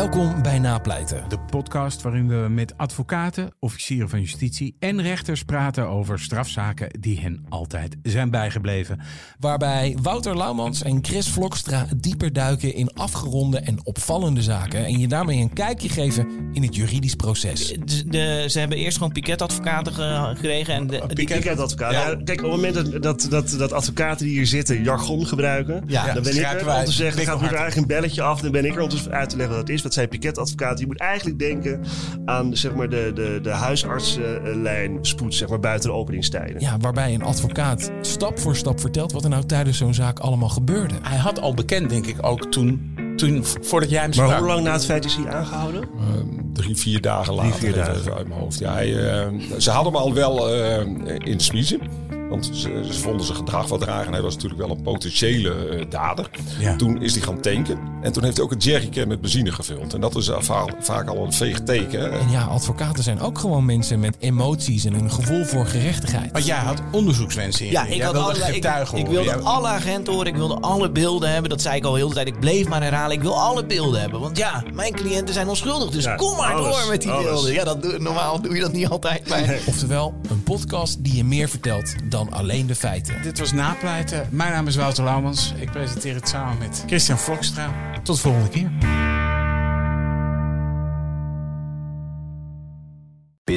Welkom bij Napleiten. De podcast waarin we met advocaten, officieren van justitie en rechters praten over strafzaken die hen altijd zijn bijgebleven. Waarbij Wouter Laumans en Chris Vlokstra dieper duiken in afgeronde en opvallende zaken. En je daarmee een kijkje geven in het juridisch proces. De, de- ze hebben eerst gewoon piketadvocaten ge- gekregen. En de. Ja. kijk, op het moment dat, dat, dat, dat advocaten die hier zitten jargon gebruiken, Ja, dan ben ik er wij om te zeggen, dan gaat er eigenlijk een belletje af. Dan ben ik er om te uit te leggen wat het is. Wat zijn piketadvocaten? Je moet eigenlijk denken aan zeg maar, de, de, de huisartsenlijn spoed zeg maar, buiten de openingstijden. Ja, waarbij een advocaat stap voor stap vertelt wat er nou tijdens zo'n zaak allemaal gebeurde. Hij had al bekend, denk ik, ook toen, toen voordat jij hem Maar sprak. hoe lang na het feit is hij aangehouden? Drie, vier dagen later. vier dagen. uit mijn hoofd. Ja, hij, eh, ze hadden hem al wel eh, in de smiezen. Want ze, ze vonden zijn gedrag wat raar. En hij was natuurlijk wel een potentiële eh, dader. Ja. Toen is hij gaan tanken. En toen heeft hij ook een jerrycan met benzine gevuld. En dat is eh, va- vaak al een veeg teken. En ja, advocaten zijn ook gewoon mensen met emoties en een gevoel voor gerechtigheid. Want jij had onderzoekswensen in ja, ik Jij had ik, getuigen ik horen. wilde Jij- alle agenten horen, ik wilde alle beelden hebben. Dat zei ik al heel de tijd. Ik bleef maar herhalen, ik wil alle beelden hebben. Want ja, mijn cliënten zijn onschuldig. Dus Ja, kom maar alles, door met die alles. beelden. Ja, dat doe, normaal doe je dat niet altijd. Maar Oftewel, een podcast die je meer vertelt dan alleen de feiten. Dit was Napleiten. Mijn naam is Wouter Laumans. Ik presenteer het samen met Christian Vlokstra. Tot de volgende keer.